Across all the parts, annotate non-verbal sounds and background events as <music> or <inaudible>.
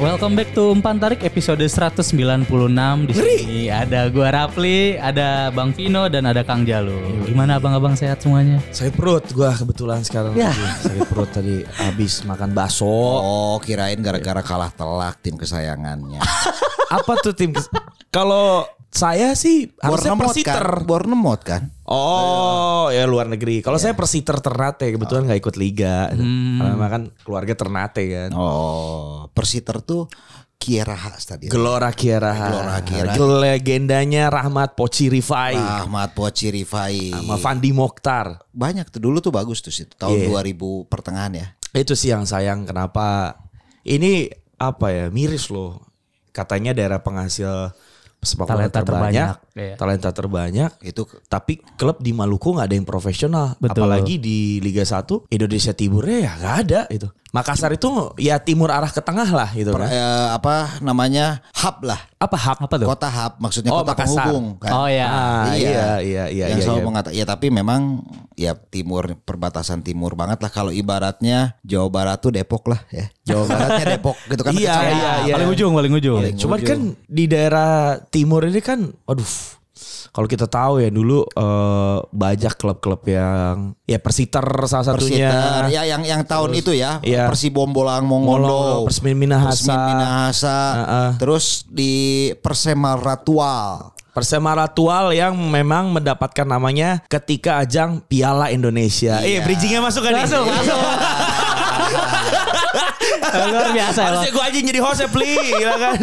Welcome back to Umpan Tarik episode 196 di sini ada gua Rapli, ada Bang Vino dan ada Kang Jalu. Gimana abang-abang sehat semuanya? Sakit perut gua kebetulan sekarang Ya. lagi. Sakit perut tadi habis makan bakso. Oh, kirain gara-gara kalah telak tim kesayangannya. Apa tuh tim? kes- Kalau saya sih harusnya Bournemouth persiter. kan? Bournemouth kan? Oh, ya luar negeri. Kalau saya persiter Ternate kebetulan nggak ikut liga. Karena memang kan keluarga Ternate kan. Oh, Persiter tuh Kieraha Stadion. Gelora Kiara. Gelora Kiara. Legendanya Rahmat Poci Rifai. Ahmad Poci Rifai. Sama Fandi Mokhtar. Banyak tuh dulu tuh bagus tuh situ tahun Iya. 2000 pertengahan ya. Itu sih yang sayang kenapa ini apa ya miris loh. Katanya daerah penghasil sepak bola Talenta terbanyak, terbanyak, iya. talenta terbanyak. Itu Tapi klub di Maluku nggak ada yang profesional. Betul. Apalagi di Liga 1 Indonesia Timurnya ya nggak ada itu. Makassar itu ya timur arah ke tengah lah gitu per- kan. eh, apa namanya? hub lah. Apa hub? Apa tuh? Kota hub maksudnya Oh, kota Makassar. penghubung kan. Oh ya. Ah, iya iya iya yang iya. selalu iya. mengatakan ya tapi memang ya timur perbatasan timur banget lah kalau ibaratnya Jawa Barat tuh Depok lah ya Jawa Baratnya <laughs> Depok gitu kan Iya, iya, iya. Paling ujung, paling ujung. Cuman kan di daerah timur ini kan, aduh. Kalau kita tahu ya dulu eh, banyak klub-klub yang ya Persiter salah satunya. Persiter ya yang yang tahun itu ya iya. Persibom Bolang Molo, Mongondo Persmin Minahasa. Persmin Minahasa Heeh. terus di Persema Ratual Persema Ratual yang memang mendapatkan namanya ketika ajang Piala Indonesia. Eh, Iya. bridgingnya masuk kan? Masuk, masuk. <laughs> Luar biasa ya. Harusnya gue aja jadi host ya, Pli. Gila kan?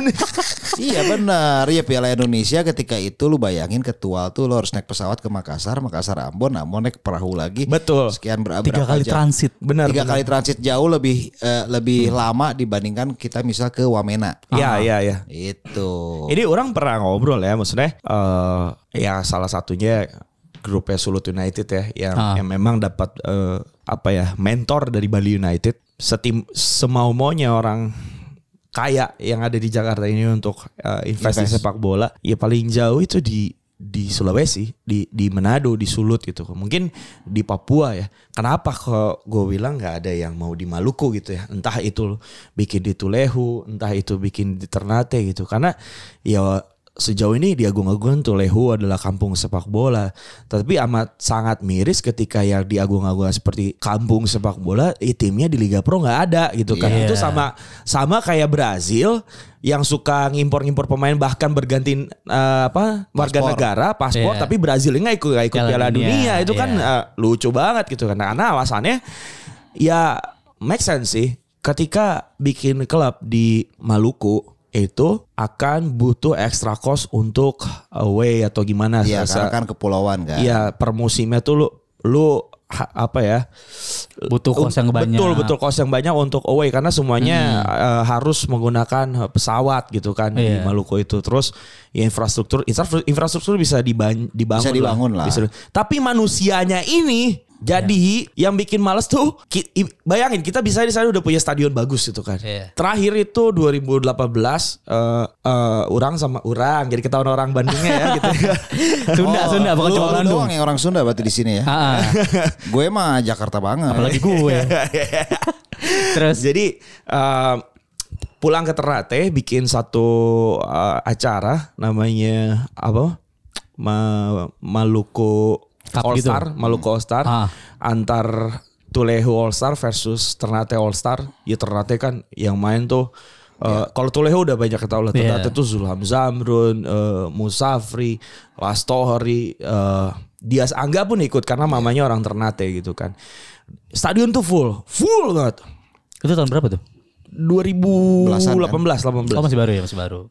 iya benar ya Piala Indonesia ketika itu lu bayangin ketua tuh lu harus naik pesawat ke Makassar Makassar Ambon Ambon naik perahu lagi Betul. sekian ber- Tiga berapa kali jam. transit. Benar. tiga benar. kali transit jauh lebih eh, lebih lama dibandingkan kita misal ke Wamena. Iya, iya, iya. Itu. Ini orang pernah ngobrol ya, maksudnya eh ya salah satunya grupnya Sulut United ya, yang, Ah. yang memang dapat eh, apa ya mentor dari Bali United. Setim semau maunya orang kaya yang ada di Jakarta ini untuk eh, invest, di Invest. sepak bola, ya paling jauh itu di di Sulawesi, di di Manado, di Sulut gitu. Mungkin di Papua ya. Kenapa kok gue bilang nggak ada yang mau di Maluku gitu ya? Entah itu bikin di Tulehu, entah itu bikin di Ternate gitu. Karena ya sejauh ini di Agung-Agung Tulehu adalah kampung sepak bola. Tapi amat sangat miris ketika yang di Agung-Agung seperti kampung sepak bola, eh, timnya di Liga Pro nggak ada gitu kan. Iya. Itu sama sama kayak Brazil yang suka ngimpor-ngimpor pemain bahkan berganti eh, apa warga negara paspor Iya. tapi Brazil nggak ikut nggak ikut Piala Dunia, Dunia, itu kan iya. eh, lucu banget gitu kan karena alasannya ya make sense sih ketika bikin klub di Maluku itu akan butuh extra cost untuk away atau gimana Iya, karena kan kepulauan kan. Iya per musimnya tuh lu lu ha- apa ya Butuh kos yang banyak. betul betul kos yang banyak untuk away karena semuanya eh, harus menggunakan pesawat gitu kan di Iya. Maluku itu terus ya infrastruktur infra- infrastruktur bisa diban- dibangun Bisa dibangun lah. Bisa- tapi manusianya ini jadi yang bikin males tuh bayangin kita bisa di sana udah punya stadion bagus gitu kan. Iya. Terakhir itu 2018 eh eh, orang sama orang jadi ketahuan orang Bandungnya ya gitu. <laughs> Sunda, Sunda bukan cuma Bandung. doang yang orang Sunda berarti di sini ya. Ah, ah. <laughs> gue mah Jakarta banget. apalagi gue. <laughs> Terus Jadi eh, pulang ke Ternate bikin satu eh, acara namanya apa? Ma- Maluku Cup All gitu. Star, Maluku All Star Ah. antar Tulehu All Star versus Ternate All Star. Ya Ternate kan yang main tuh eh, kalau Tulehu udah banyak ketahui lah. Ternate Iya. tuh Zulham Zamrun, eh, Musafri, Lastohri, eh, Dias Angga pun ikut karena mamanya orang Ternate gitu kan. Stadion tuh full, full banget. itu tahun berapa tuh? 2018 Belasan, 18 Oh masih baru ya, masih baru.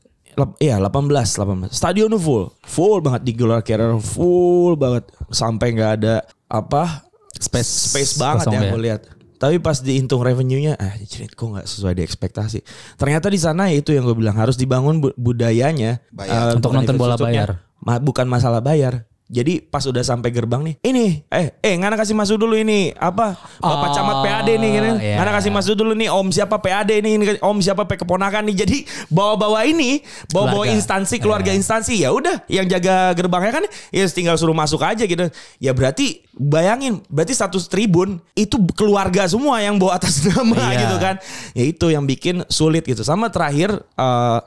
Iya 18 18 Stadion full Full banget di Gelora Carrier Full banget Sampai nggak ada Apa Space Space banget yang ya. gue lihat Tapi pas dihitung revenue-nya Ah jadi kok nggak sesuai di ekspektasi Ternyata di sana itu yang gue bilang Harus dibangun bu- budayanya Bayar. eh, Untuk nonton bola bayar. Ma- bukan masalah bayar. Jadi pas udah sampai gerbang nih, ini eh eh ngana kasih masuk dulu ini apa Bapak Oh, Camat PAD nih kan. iya. Ngana kasih masuk dulu nih Om siapa PAD nih, ini Om siapa P keponakan nih. Jadi bawa-bawa ini, bawa-bawa instansi keluarga Iya. instansi ya udah yang jaga gerbangnya kan ya tinggal suruh masuk aja gitu. Ya berarti bayangin berarti satu tribun itu keluarga semua yang bawa atas <laughs> nama Iya. gitu kan. Ya itu yang bikin sulit gitu. Sama terakhir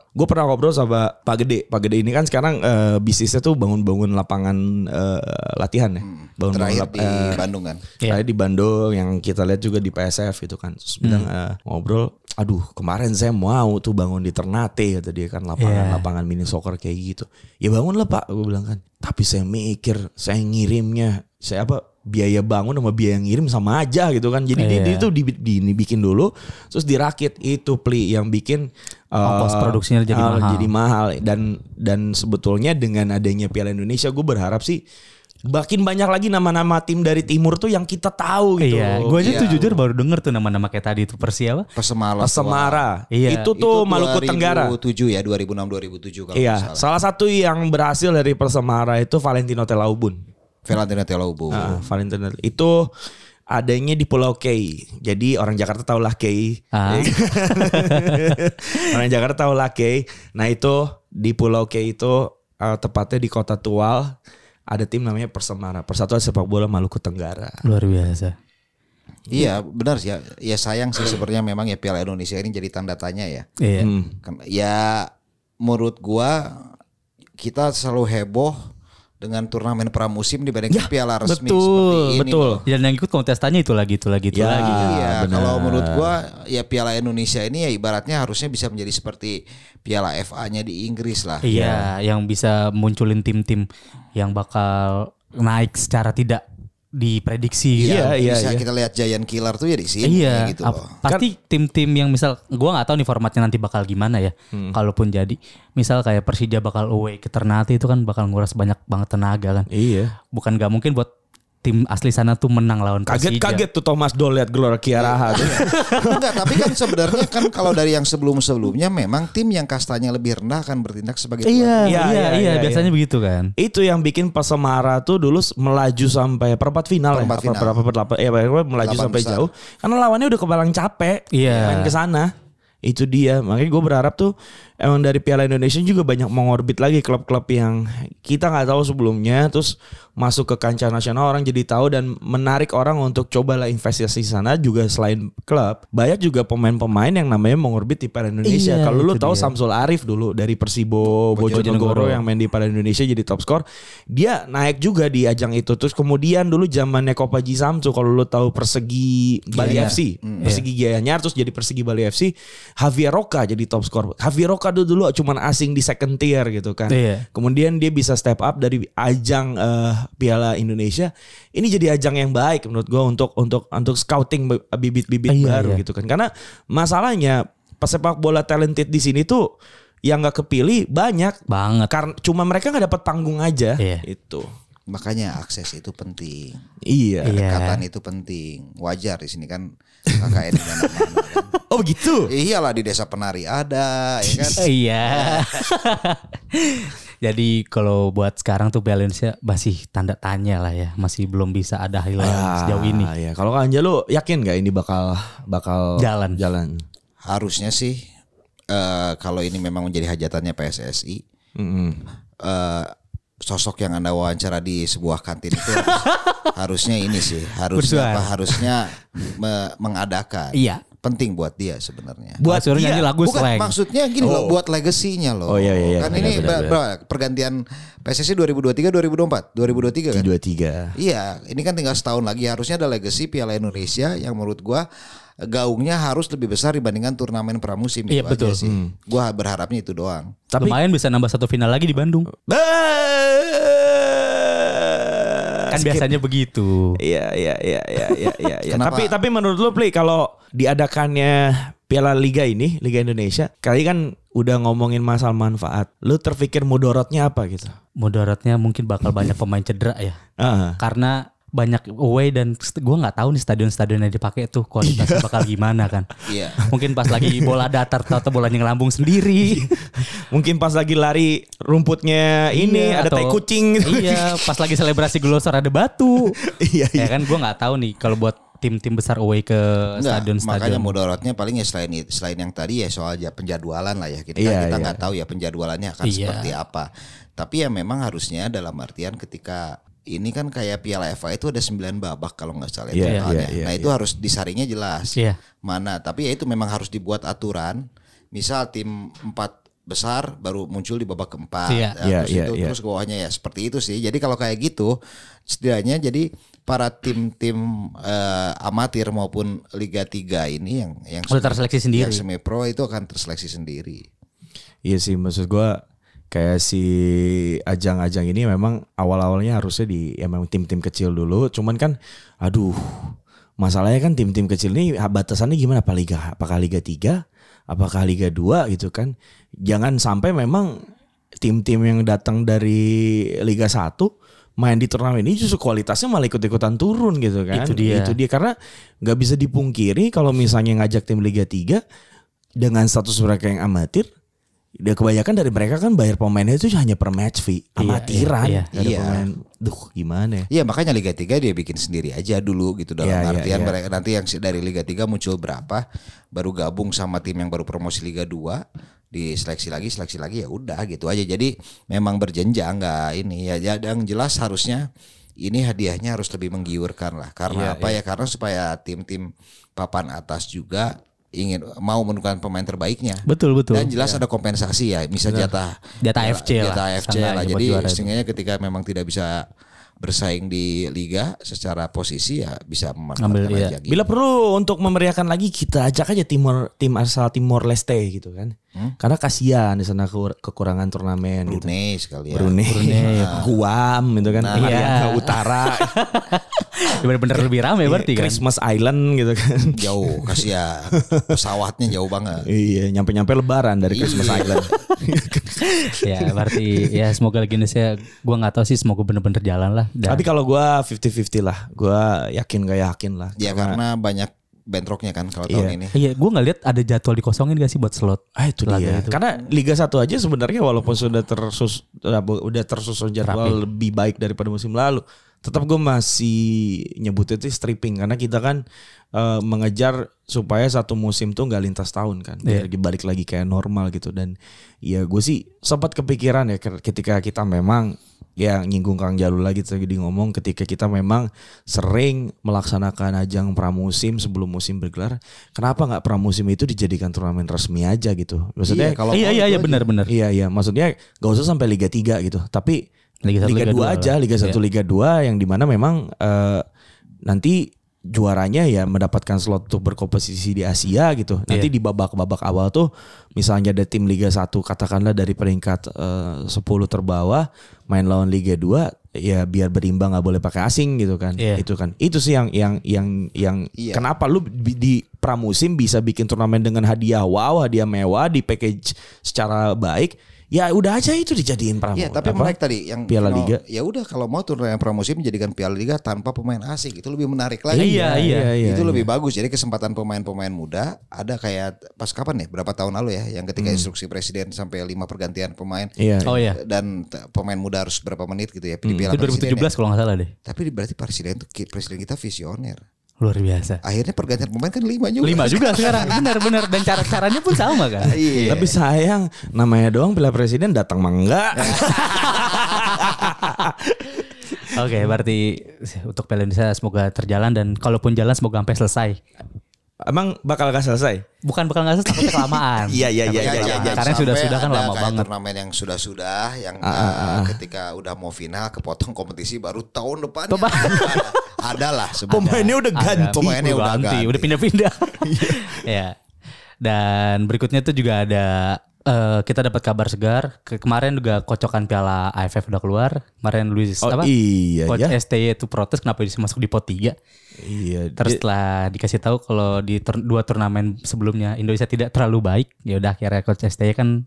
gue pernah ngobrol sama Pak Gede. Pak Gede ini kan sekarang eh, bisnisnya tuh bangun-bangun lapangan eh, latihan ya. Bangun Terakhir di Bandung kan. Kayak di Bandung yang kita lihat juga di PSF gitu kan. Terus bilang eh, ngobrol, aduh kemarin saya mau tuh bangun di Ternate kata dia kan lapangan Iya. lapangan mini soccer kayak gitu. Ya bangun lah Pak, gue bilang kan. Tapi saya mikir, saya ngirimnya, saya apa biaya bangun sama biaya ngirim sama aja gitu kan. Jadi dia, Iya. dia tuh di, di- dibikin dulu, terus dirakit itu pli yang bikin eh, Ongkos produksinya jadi ah, mahal. Jadi mahal dan dan sebetulnya dengan adanya Piala Indonesia gue berharap sih makin banyak lagi nama-nama tim dari timur tuh yang kita tahu gitu. Iya, gue aja Iya. tuh jujur baru denger tuh nama-nama kayak tadi itu Persi apa? Pesemala. Semara. Iya. Itu tuh Maluku Tenggara. 2007 ya, 2006 2007 kalau Iya, salah. salah satu yang berhasil dari Persemara itu Valentino Telaubun. Valentino Telaubu. Ah, Valentino itu adanya di Pulau Kei. Jadi orang Jakarta tahu lah Kei. Ah. <laughs> orang Jakarta tahu lah Kei. Nah itu di Pulau Kei itu eh, tepatnya di Kota Tual ada tim namanya Persemara, Persatuan Sepak Bola Maluku Tenggara. Luar biasa. Iya, benar sih ya. Ya sayang sih sebenarnya memang ya Piala Indonesia ini jadi tanda tanya ya. Iya. Hmm. Ya menurut gua kita selalu heboh dengan turnamen pramusim dibandingkan piala resmi betul, seperti ini. betul. loh. Dan yang ikut kontestannya itu lagi, itu lagi, itu Ya. lagi. Iya, benar. kalau menurut gua ya Piala Indonesia ini ya ibaratnya harusnya bisa menjadi seperti Piala FA-nya di Inggris lah. Iya, yang bisa munculin tim-tim yang bakal naik secara tidak diprediksi gitu. Iya, iya, bisa iya. kita lihat Giant Killer tuh ya di sini Iya, gitu loh. pasti tim-tim yang misal gua nggak tahu nih formatnya nanti bakal gimana ya. Hmm. Kalaupun jadi, misal kayak Persija bakal away ke Ternate itu kan bakal nguras banyak banget tenaga kan. Iya. Bukan nggak mungkin buat tim asli sana tuh menang lawan Persija. Kaget-kaget tuh Thomas Doll lihat Gelora Kiaraha tuh. Enggak, tapi kan sebenarnya kan kalau dari yang sebelum-sebelumnya memang tim yang kastanya lebih rendah akan bertindak sebagai tuan Iya, Iya, iya, iya, iya, iya, biasanya begitu kan. Itu yang bikin Persemara tuh dulu melaju sampai perempat final Perempat ya. final. Apa, perempat delapan, ya melaju sampai besar. jauh. Karena lawannya udah kebalang capek. Iya. Main ke sana. Itu dia. Makanya gue berharap tuh emang dari Piala Indonesia juga banyak mengorbit lagi klub-klub yang kita nggak tahu sebelumnya. Terus masuk ke kancah nasional orang jadi tahu dan menarik orang untuk cobalah investasi di sana juga selain klub. Banyak juga pemain-pemain yang namanya mengorbit di Piala Indonesia. Iya, Kalau lu tahu dia. Samsul Arif dulu dari Persibo Bojonegoro yang main di Piala Indonesia jadi top skor. Dia naik juga di ajang itu. Terus kemudian dulu zamannya Kopaji Samsu kalau lu tahu Persegi Bali Iya. FC, Persegi Gianyar terus jadi Persegi Bali FC, Javier Roca jadi top skor. Javier Roca dulu dulu cuman asing di second tier gitu kan. Iya. Kemudian dia bisa step up dari ajang eh, Piala Indonesia. Ini jadi ajang yang baik menurut gua untuk untuk untuk scouting bibit-bibit Iya, baru iya. gitu kan. Karena masalahnya pesepak bola talented di sini tuh yang nggak kepilih banyak Banget. karena cuma mereka nggak dapat panggung aja Iya. itu Makanya akses itu penting. iya Iya. Kedekatan itu penting. Wajar di sini kan KKN di mana-mana kan. <laughs> oh begitu Iyalah di desa penari ada, ya kan? <laughs> Iya. <laughs> Jadi kalau buat sekarang tuh balance masih tanda tanya lah ya, masih belum bisa ada highlight sejauh ini. Ah, ya kalau Anja lu yakin nggak ini bakal bakal Jalan. jalan Harusnya sih eh, kalau ini memang menjadi hajatannya PSSI, Mm-mm. eh, sosok yang anda wawancara di sebuah kantin itu harus- <laughs> harusnya ini sih, harusnya Bersuara. apa? Harusnya me- mengadakan. Iya. Penting buat dia sebenarnya. Buat suruh nyanyi lagu Bukan slang. maksudnya gini loh buat legasinya loh. Oh, iya, iya, iya. Kan Benar, ini benar, benar. pergantian PSSI 2023 2024 2023 kan? dua tiga Iya, ini kan tinggal setahun lagi harusnya ada legacy Piala Indonesia yang menurut gua gaungnya harus lebih besar dibandingkan turnamen pramusim Iya, itu betul. aja sih. Gua berharapnya itu doang. tapi Lumayan bisa nambah satu final lagi di Bandung. Kan Skip. biasanya begitu. Iya iya iya iya iya iya. iya. Kenapa? Tapi tapi menurut lu Pli kalau diadakannya Piala Liga ini, Liga Indonesia, kali kan udah ngomongin masalah manfaat. Lu terpikir mudorotnya apa gitu? Mudaratnya mungkin bakal banyak pemain cedera ya. Ah. Karena banyak away dan gue nggak tahu nih stadion-stadion yang dipakai tuh kualitasnya bakal gimana kan. Iya. Mungkin pas lagi bola datar atau bolanya ngelambung sendiri. <laughs> Mungkin pas lagi lari rumputnya ini Iya, ada tai atau- kucing. Iya, pas lagi selebrasi glosor ada batu. <laughs> Iya, Ya kan gue nggak tahu nih kalau buat tim-tim besar away ke Enggak, makanya stadion-stadion. mudorotnya paling ya selain selain yang tadi ya soal ja- penjadwalan lah ya kita Iya, kita iya. nggak tahu ya penjadwalannya akan Iya. seperti apa. Tapi ya memang harusnya dalam artian ketika ini kan kayak Piala FA itu ada 9 babak kalau nggak salah totalnya. iya, iya, Nah itu harus disaringnya jelas. Iya. Mana tapi ya itu memang harus dibuat aturan. Misal tim empat besar baru muncul di babak keempat. Iya. Ya, Iya, terus iya, itu iya. terus bawahnya ya seperti itu sih. Jadi kalau kayak gitu setidaknya jadi para tim-tim eh, amatir maupun Liga 3 ini yang yang Udah terseleksi sendiri. yang semi pro itu akan terseleksi sendiri. Iya sih maksud gua kayak si ajang-ajang ini memang awal-awalnya harusnya di ya memang tim-tim kecil dulu. Cuman kan aduh masalahnya kan tim-tim kecil ini batasannya gimana apa liga apakah liga 3 apakah liga 2 gitu kan. Jangan sampai memang tim-tim yang datang dari liga 1 main di turnamen ini justru kualitasnya malah ikut-ikutan turun gitu kan. Itu dia. Itu dia karena nggak bisa dipungkiri kalau misalnya ngajak tim liga 3 dengan status mereka yang amatir dia kebanyakan dari mereka kan bayar pemainnya itu hanya per match fee Iya, amatiran. iya, ada iya. pemain. Duh gimana ya? Iya makanya Liga 3 dia bikin sendiri aja dulu gitu dalam Iya, iya, artian iya. mereka nanti yang dari Liga 3 muncul berapa baru gabung sama tim yang baru promosi Liga 2 diseleksi lagi seleksi lagi ya udah gitu aja. Jadi memang berjenjang nggak ini ya. Ya, yang jelas harusnya ini hadiahnya harus lebih menggiurkan lah. Karena Iya, apa ya? Karena supaya tim-tim papan atas juga ingin mau menentukan pemain terbaiknya Betul betul. dan jelas ada kompensasi ya, misal jatah Jatah AFC lah. jatah Seenggaknya lah. Jadi sehingga ketika memang tidak bisa bersaing di liga secara posisi ya bisa memanfaatkan Ambil, iya. gitu. bila perlu untuk memeriahkan lagi kita ajak aja Timor tim asal Timor Leste gitu kan karena kasihan di sana kekur- kekurangan turnamen gitu Brunei sekali ya. Brunei, Guam gitu kan Nah, iya. <laughs> Utara Bener-bener lebih rame berarti kan. Christmas Island gitu kan Jauh kasihan. Pesawatnya jauh banget. iya nyampe-nyampe lebaran dari Christmas Iya. Island <laughs> ya berarti ya semoga lagi Indonesia gua nggak tahu sih semoga bener-bener jalan lah. Dan tapi kalau gua 50-50 lah gua yakin gak yakin lah Ya karena banyak bentroknya kan kalau Iya. tahun ini. Iya, gue nggak lihat ada jadwal dikosongin gak sih buat slot. Ah itu Laga dia. itu. Karena Liga 1 aja sebenarnya walaupun sudah tersus udah, udah tersusun jadwal lebih baik daripada musim lalu, tetap gue masih nyebut itu stripping karena kita kan eh, mengejar supaya satu musim tuh nggak lintas tahun kan, biar balik lagi kayak normal gitu dan ya gue sih sempat kepikiran ya ketika kita memang ya nyinggung Kang Jalu lagi tadi ngomong ketika kita memang sering melaksanakan ajang pramusim sebelum musim bergelar kenapa nggak pramusim itu dijadikan turnamen resmi aja gitu maksudnya Iya, kalau iya iya iya benar-benar. Iya iya maksudnya gak usah sampai Liga 3 gitu tapi Liga Liga, satu, Liga 2 dua aja lah. Liga 1 Liga 2 yang di mana memang eh, nanti juaranya ya mendapatkan slot untuk berkompetisi di Asia gitu. Nanti Iya. di babak-babak awal tuh misalnya ada tim Liga 1 katakanlah dari peringkat eh, 10 terbawah main lawan Liga 2 ya biar berimbang nggak boleh pakai asing gitu kan. Iya. Itu kan. Itu sih yang yang yang yang Iya. kenapa lu di, di pramusim bisa bikin turnamen dengan hadiah wow, hadiah mewah di package secara baik. Ya udah aja itu dijadiin pramusim. Iya, tapi menarik tadi yang Piala Vino, Liga. Ya udah kalau mau turnamen pramusim menjadikan Piala Liga tanpa pemain asing itu lebih menarik lagi. Iya, iya. itu lebih bagus. Jadi kesempatan pemain-pemain muda ada kayak pas kapan ya? Berapa tahun lalu ya? Yang ketika instruksi presiden sampai lima pergantian pemain. Hmm. Iya. Oh iya. Dan pemain muda harus berapa menit gitu ya di Piala Itu Presiden 2017 ya. kalau nggak salah deh. Tapi berarti presiden itu presiden kita visioner. Luar biasa. Akhirnya pergantian pemain kan lima juga. Lima juga sekarang. <laughs> Benar-benar dan cara-caranya pun sama kan. Iya. Tapi sayang namanya doang Piala Presiden datang mah enggak. <laughs> Oke, berarti untuk Piala Indonesia semoga terjalan dan kalaupun jalan semoga sampai selesai. Emang bakal gak selesai? Bukan bakal nggak selesai, takutnya kelamaan. <laughs> Iya, iya, iya, iya, kelamaan. iya. Karena Sampai sudah-sudah kan lama banget. Turnamen yang sudah-sudah yang Ah, uh, ketika udah mau final kepotong kompetisi baru tahun depan. Ada, <laughs> ada lah sebenarnya. Pemainnya udah ganti. Pemainnya udah ganti. udah pindah-pindah. <laughs> ya. Dan berikutnya tuh juga ada eh, kita dapat kabar segar. Ke- kemarin juga kocokan Piala AFF udah keluar. Kemarin Luis Oh apa? iya Coach ya. STY itu protes kenapa bisa masuk di pot 3. Iya. Terus setelah dikasih tahu kalau di tur- dua turnamen sebelumnya Indonesia tidak terlalu baik, ya udah akhirnya coach STY kan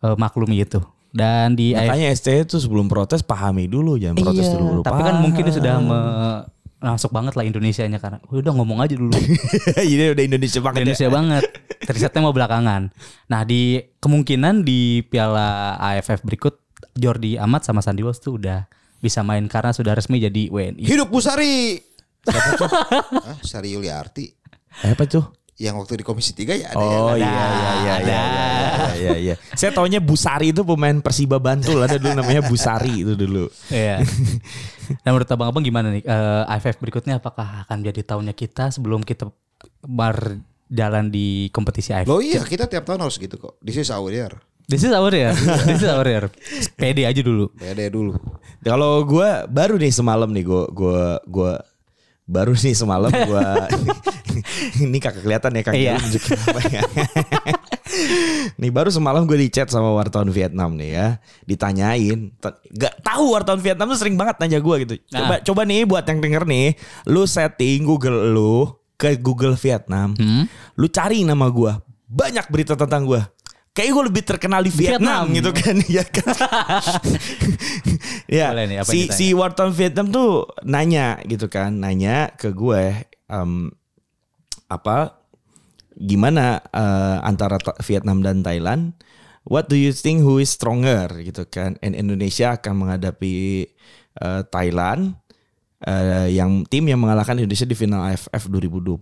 eh, maklumi itu. Dan di AFF Makanya ST itu sebelum protes pahami dulu jangan protes Iya, dulu. Tapi kan mungkin dia sudah me- masuk banget lah Indonesianya karena udah ngomong aja dulu. <laughs> Jadi udah Indonesia banget. ya. Indonesia banget. Risetnya mau belakangan. Nah di kemungkinan di Piala AFF berikut Jordi Amat sama Sandy Walsh tuh udah bisa main karena sudah resmi jadi WNI. Hidup Busari. Siapa tuh? Hah, Sari Yuliarti. Apa tuh? Yang waktu di Komisi 3 ya ada Oh ya. iya iya iya iya iya iya iya. Saya taunya Busari itu pemain Persiba Bantul ada dulu namanya Busari itu dulu. Iya. Nah menurut abang-abang gimana nih Eh, AFF berikutnya apakah akan jadi tahunnya kita sebelum kita berjalan di kompetisi AFF? Loh iya kita tiap tahun harus gitu kok. This is our year. This is our year. <laughs> This is our year. Pede aja dulu. Pede dulu. Kalau gue baru nih semalam nih gue gue gue baru nih semalam gue <laughs> ini kagak kelihatan ya kagak Iya. apa ya. nih baru semalam gue di chat sama wartawan Vietnam nih ya ditanyain gak tahu wartawan Vietnam tuh sering banget nanya gue gitu coba Nah. coba nih buat yang denger nih lu setting Google lu ke Google Vietnam Hmm? lu cari nama gue banyak berita tentang gue Kayak gue lebih terkenal di Vietnam, Vietnam. gitu kan <laughs> ya kan. ya nih, si ditanya? si wartawan Vietnam tuh nanya gitu kan, nanya ke gue em, apa gimana eh, antara Ta- Vietnam dan Thailand what do you think who is stronger gitu kan and Indonesia akan menghadapi eh, Thailand eh, yang tim yang mengalahkan Indonesia di final AFF 2020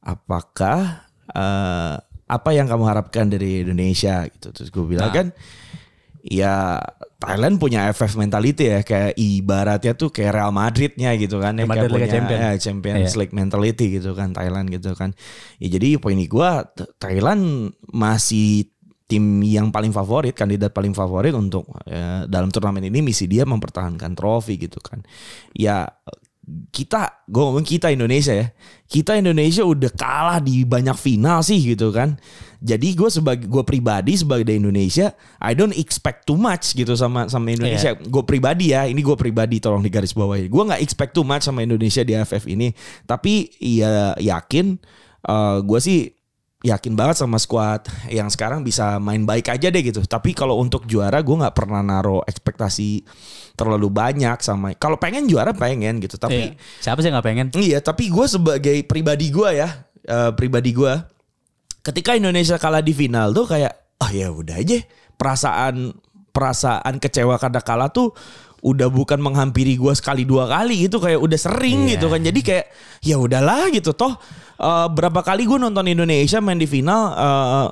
apakah eh, apa yang kamu harapkan dari Indonesia gitu terus gue bilang Nah. kan ya Thailand punya FF mentality ya kayak ibaratnya tuh kayak Real Madridnya gitu kan ya kayak Madrid Liga punya Champion. ya, Champions Iya. League mentality gitu kan Thailand gitu kan ya jadi poin gua Th- Thailand masih tim yang paling favorit kandidat paling favorit untuk ya, dalam turnamen ini misi dia mempertahankan trofi gitu kan. Ya kita gue ngomong kita Indonesia ya. Kita Indonesia udah kalah di banyak final sih gitu kan. Jadi gue sebagai gue pribadi sebagai Indonesia I don't expect too much gitu sama sama Indonesia. Gue pribadi ya ini gue pribadi tolong digaris bawahi gue nggak expect too much sama Indonesia di AFF ini. Tapi ya yakin gue sih yakin banget sama squad yang sekarang bisa main baik aja deh gitu. Tapi kalau untuk juara gue nggak pernah naro ekspektasi terlalu banyak sama. Kalau pengen juara pengen gitu. Tapi Iya. Siapa sih nggak pengen? Iya, tapi gue sebagai pribadi gue ya, eh, pribadi gue, ketika Indonesia kalah di final tuh kayak, oh ya udah aja, perasaan perasaan kecewa karena kalah tuh udah bukan menghampiri gue sekali dua kali gitu kayak udah sering Iya. gitu kan jadi kayak ya udahlah gitu toh eh, berapa kali gue nonton Indonesia main di final eh,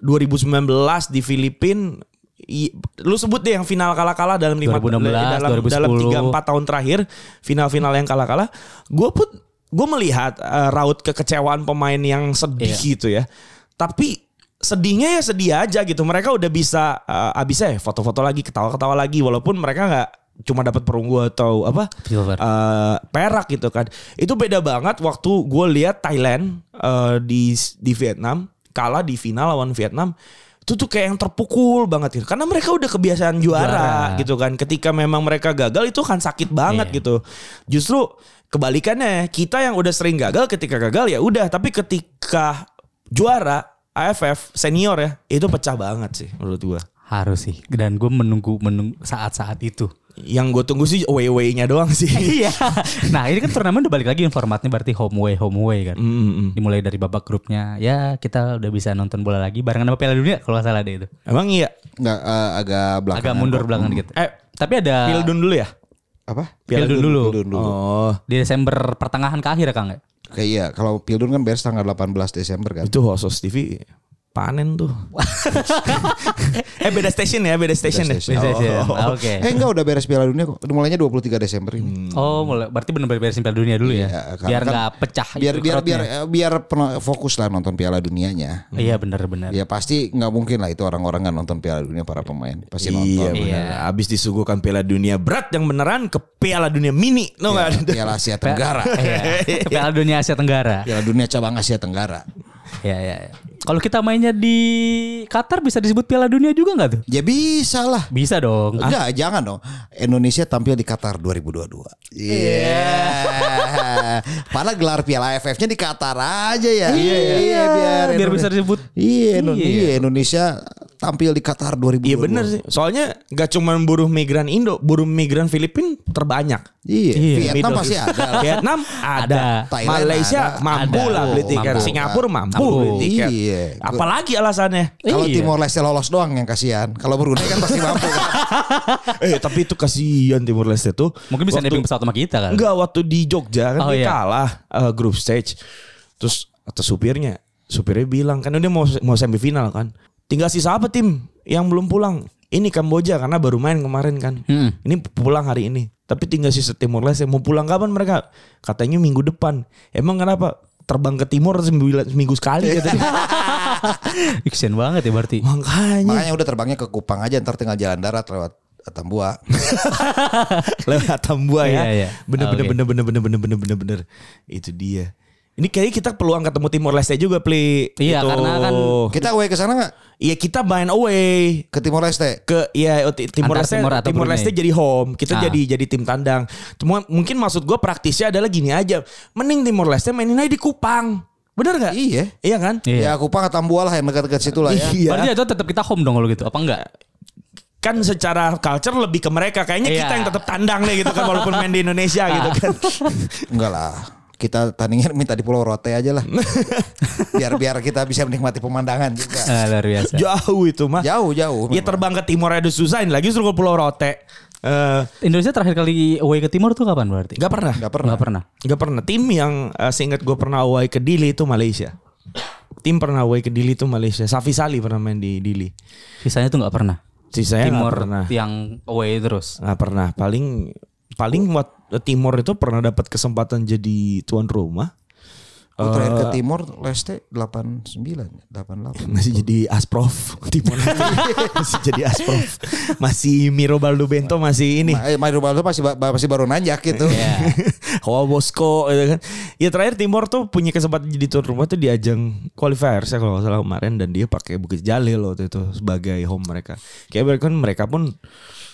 2019 di Filipina I- lu sebut deh yang final kalah-kalah dalam lima 2016, dalam 2010. dalam tiga empat tahun terakhir final-final yang kalah-kalah gue pun gue melihat eh, raut kekecewaan pemain yang sedih Iya. gitu ya tapi sedihnya ya sedih aja gitu mereka udah bisa eh, abisnya ya foto-foto lagi ketawa-ketawa lagi walaupun mereka nggak cuma dapat perunggu atau apa Silver. eh, perak gitu kan itu beda banget waktu gue lihat Thailand eh, di di Vietnam kalah di final lawan Vietnam itu tuh kayak yang terpukul banget gitu karena mereka udah kebiasaan juara, Juara. gitu kan ketika memang mereka gagal itu kan sakit banget Iya. gitu justru kebalikannya kita yang udah sering gagal ketika gagal ya udah tapi ketika juara AFF senior ya itu pecah banget sih menurut gua Harus sih. Dan gue menunggu menunggu saat-saat itu. yang gue tunggu sih away-away-nya doang sih <laughs> Iya. nah ini kan turnamen udah balik lagi formatnya berarti home away home away kan. Mm, mm, mm. Dimulai dari babak grupnya. Ya kita udah bisa nonton bola lagi barengan sama Piala Dunia kalau nggak salah deh itu. emang iya Nggak eh, agak belakang. Agak mundur belakangan dikit. eh Tapi ada Pildun dulu ya Apa? Pildun dulu. Pildun dulu. oh di Desember pertengahan ke akhir ya Kang ya? Kayak iya, kalau Pildun kan beres tanggal 18 Desember kan. Itu Hosos TV panen tuh. <laughs> eh beda station ya, beda station ya. station. Bisa sih. Oh. Oke. Eh enggak udah beres Piala Dunia kok. Udah mulainya 23 Desember ini. Oh, mulai berarti benar-benar beresin Piala Dunia dulu ya. Iya, kan- biar kan- nggak pecah Biar biar biar eh, biar pernah fokus lah nonton Piala Dunianya. Iya benar-benar. Ya pasti nggak mungkin lah itu orang-orang nggak nonton Piala Dunia para pemain. Pasti Iya nonton. benar. Abis disuguhkan Piala Dunia berat yang beneran ke Piala Dunia mini, no Ya, nggak? Piala Asia Tenggara. <laughs> Iya. Piala Dunia Asia Tenggara. Piala Dunia cabang Asia Tenggara. Ya ya. ya. Kalau kita mainnya di Qatar bisa disebut Piala Dunia juga nggak tuh? Ya bisa lah. Bisa dong. Enggak, jangan dong. Indonesia tampil di Qatar 2022. Iya. <laughs> Padahal gelar Piala AFF-nya di Qatar aja ya. Iya, biar biar Indonesia- bisa disebut. Iya, Indo- Iya. iya, Indonesia tampil di Qatar 2022. Iya bener sih. Soalnya gak cuma buruh migran Indo, buruh migran Filipin terbanyak. Iya, Iya, Vietnam East. ada. lah. Vietnam ada. Thailand Malaysia ada. mampu Ada. lah beli tiket. Mampu. Singapura mampu, Mampu. beli tiket. Iya. Apalagi alasannya? Kalau Iya. Timor Leste lolos doang yang kasihan. Kalau Brunei kan pasti mampu. kan. <laughs> eh tapi itu kasihan Timur Leste tuh. Mungkin bisa nebeng pesawat sama kita kan. Enggak waktu di Jogja kan Oh, dia iya. kalah eh, grup stage. Terus atau supirnya, supirnya bilang kan dia mau mau semifinal kan. Tinggal sisa apa tim yang belum pulang? Ini Kamboja karena baru main kemarin kan. Hmm. Ini pulang hari ini. Tapi tinggal sisa Timor Leste mau pulang kapan mereka? Katanya minggu depan. Emang kenapa? Terbang ke timur sembilan- seminggu sekali <laughs> katanya. <laughs> Iksen banget ya berarti. Makanya Makanya udah terbangnya ke Kupang aja ntar tinggal jalan darat lewat Tambua. <laughs> lewat Tambua ya. Iya, iya. Bener bener Oke. bener bener bener bener bener bener bener. Itu dia. Ini kayaknya kita peluang ketemu Timor Leste juga, Pli. Iya, Itu. karena kan- Kita away ke sana nggak? Iya kita main away Ke Timor Leste. ke ya oh, Ti- Timor Leste Timor atau Timor? Leste jadi home kita Ah. jadi jadi tim tandang cuma mungkin maksud gue praktisnya adalah gini aja mending Timor Leste mainin aja di Kupang bener nggak Iya. iya kan Iya. Ya Kupang ke Tambua lah yang dekat-dekat situ lah ya. iya Berarti itu tetap kita home dong kalau gitu. Apa enggak? kan secara culture lebih ke mereka kayaknya Iya. kita yang tetap tandang deh gitu kan walaupun main di Indonesia gitu kan Enggak lah. Kita tandingnya <laughs> minta di Pulau Rote aja lah. <laughs> biar biar kita bisa menikmati pemandangan juga. Ah, luar biasa. jauh itu mah Jauh jauh. ya terbang ke timur udah susah ini lagi suruh ke Pulau Rote Eh, Indonesia terakhir kali away ke timur tuh kapan berarti? nggak pernah Enggak pernah. Nggak pernah. Gak pernah. Tim yang uh, seingat gue pernah away ke Dili itu Malaysia. Tim pernah away ke Dili itu Malaysia. Safi Sali pernah main di Dili. Sisanya tuh nggak pernah. Sisanya timur pernah. yang away terus. Nggak pernah. Paling paling wat- Timor itu pernah dapat kesempatan jadi tuan rumah. Oh, terakhir Eh. ke Timor Leste 89 88. <laughs> Masih jadi Asprof <laughs> Timor masih jadi Asprof. Masih Miro Baldo Bento masih ini. Eh, Mario Baldo masih masih baru nanjak gitu. <laughs> Hoa Bosco gitu kan. Ya terakhir Timor tuh punya kesempatan jadi tuan rumah tuh di ajang qualifier saya kalau nggak salah kemarin dan dia pakai Bukit Jalil waktu itu sebagai home mereka. Kayak mereka mereka pun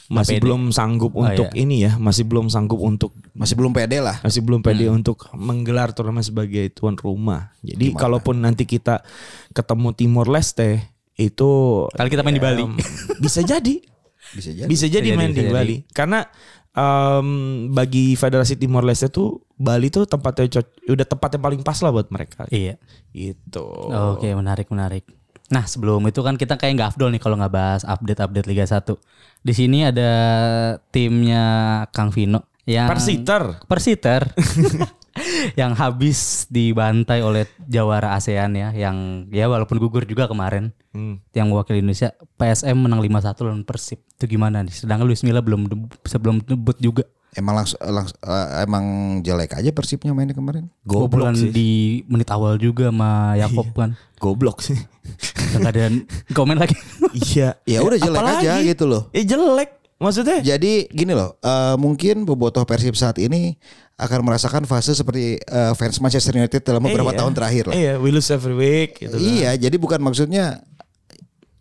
masih pede. belum sanggup Oh, untuk iya. ini ya, masih belum sanggup untuk Masih belum pede lah. masih belum pede untuk menggelar turnamen sebagai tuan rumah. Jadi kalaupun nanti kita ketemu Timor Leste itu Kali kita main di Bali. <laughs> bisa jadi Bisa jadi. bisa jadi Bisa main jadi, di Bali karena em, bagi Federasi Timor Leste tuh Bali tuh tempatnya udah tempat yang paling pas lah buat mereka Iya. gitu Oke, menarik menarik. Nah, sebelum itu kan kita kayak nggak afdol nih kalau nggak bahas update-update Liga 1. Di sini ada timnya Kang Vino yang Persiter. Persiter. <laughs> Yang habis dibantai oleh jawara ASEAN ya yang ya walaupun gugur juga kemarin. Hmm. yang mewakili Indonesia PSM menang 5-1 lawan Persib. Itu gimana nih? Sedangkan Luis Milla belum sebelum debut juga Emang langsung langs- eh, emang jelek aja Persibnya mainnya kemarin. goblok Kebobolan sih di menit awal juga sama Yakob kan goblok sih ada <laughs> komen lagi iya Ya udah jelek Apalagi? aja gitu loh. ya jelek maksudnya Jadi gini loh, eh, mungkin bobotoh Persib saat ini akan merasakan fase seperti eh, fans Manchester United dalam beberapa Iya. tahun terakhir lah. iya we lose every week gitu kan. Iya, jadi bukan maksudnya